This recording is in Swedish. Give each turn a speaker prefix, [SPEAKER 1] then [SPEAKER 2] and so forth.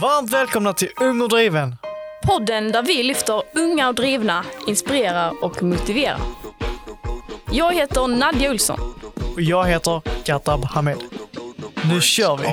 [SPEAKER 1] Varmt välkomna till Ung och driven.
[SPEAKER 2] Podden där vi lyfter unga och drivna, inspirerar och motiverar. Jag heter Nadja Olsson.
[SPEAKER 1] Och jag heter Katab Hamed. Nu kör vi!